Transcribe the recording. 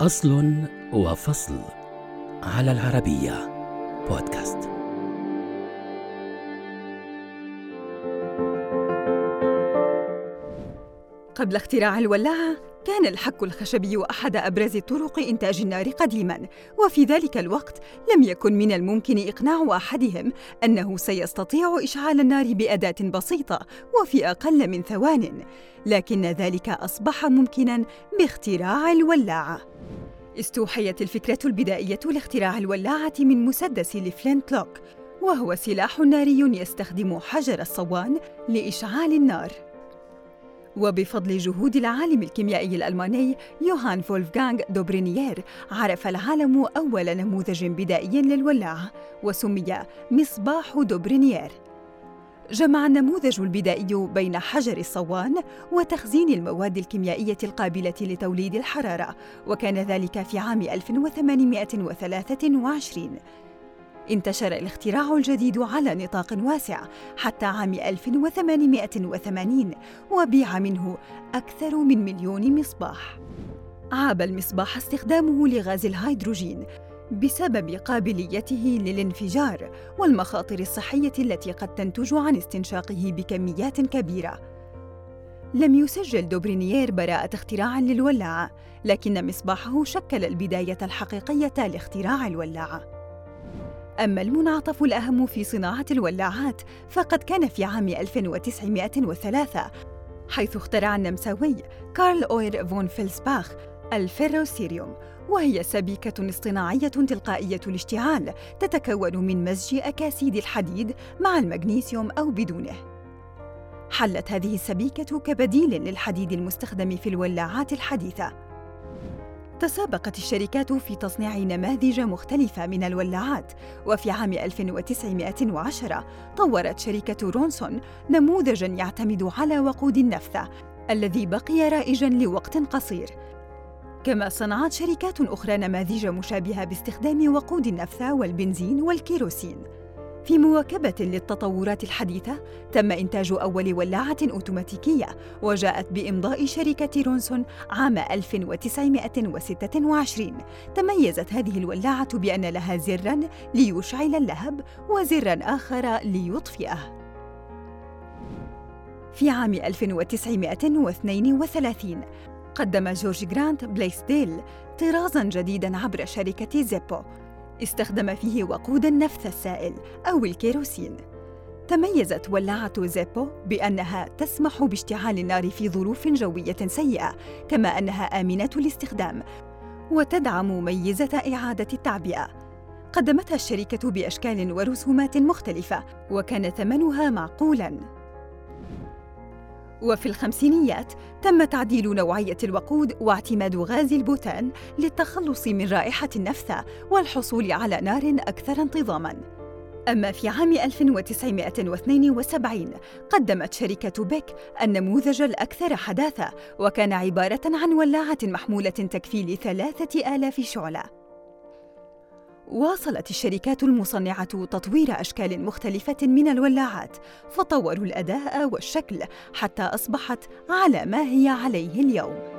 أصل وفصل على العربية بودكاست. قبل اختراع الولاعة كان الحك الخشبي أحد أبرز طرق إنتاج النار قديماً، وفي ذلك الوقت لم يكن من الممكن إقناع أحدهم أنه سيستطيع إشعال النار بأداة بسيطة وفي أقل من ثوان، لكن ذلك أصبح ممكناً باختراع الولاعة. استوحيت الفكرة البدائية لاختراع الولاعة من مسدس ل flintlock، وهو سلاح ناري يستخدم حجر الصوان لإشعال النار. وبفضل جهود العالم الكيميائي الألماني يوهان فولفغانغ دوبرينيير عرف العالم أول نموذج بدائي للولاعة وسمي مصباح دوبرينيير. جمع النموذج البدائي بين حجر الصوان وتخزين المواد الكيميائية القابلة لتوليد الحرارة وكان ذلك في عام 1823 انتشر الاختراع الجديد على نطاق واسع حتى عام 1880 وبيع منه أكثر من مليون مصباح. عاب المصباح استخدامه لغاز الهيدروجين بسبب قابليته للانفجار والمخاطر الصحية التي قد تنتج عن استنشاقه بكميات كبيرة. لم يسجل دوبرينيير براءة اختراع للولاعة، لكن مصباحه شكل البداية الحقيقية لاختراع الولاعة. أما المنعطف الأهم في صناعة الولاعات فقد كان في عام 1903 حيث اخترع النمساوي كارل أوير فون فيلسباخ الفيروسيريوم وهي سبيكة اصطناعية تلقائية الاشتعال تتكون من مزج أكاسيد الحديد مع المغنيسيوم أو بدونه. حلت هذه السبيكة كبديل للحديد المستخدم في الولاعات الحديثة. تسابقت الشركات في تصنيع نماذج مختلفة من الولاعات وفي عام 1910 طورت شركة رونسون نموذجاً يعتمد على وقود النفثة الذي بقي رائجاً لوقت قصير. كما صنعت شركات أخرى نماذج مشابهة باستخدام وقود النفثة والبنزين والكيروسين. في مواكبة للتطورات الحديثة، تم إنتاج أول ولاعة أوتوماتيكية وجاءت بإمضاء شركة رونسون عام 1926. تميزت هذه الولاعة بأن لها زراً ليشعل اللهب وزراً آخر ليطفئه. في عام 1932 قدم جورج جرانت بليسديل طرازاً جديداً عبر شركة زيبو استخدم فيه وقود النفث السائل أو الكيروسين. تميزت ولاعة زيبو بأنها تسمح باشتعال النار في ظروف جوية سيئة كما أنها آمنة الاستخدام وتدعم ميزة إعادة التعبئة. قدمتها الشركة بأشكال ورسومات مختلفة وكان ثمنها معقولاً. وفي الخمسينيات تم تعديل نوعية الوقود واعتماد غاز البوتان للتخلص من رائحة النفثة والحصول على نار أكثر انتظاماً. أما في عام 1972 قدمت شركة بيك النموذج الأكثر حداثة وكان عبارة عن ولاعة محمولة تكفي لثلاثة آلاف شعلة واصلت الشركات المصنعة تطوير أشكال مختلفة من الولاعات، فطوروا الأداء والشكل حتى أصبحت على ما هي عليه اليوم.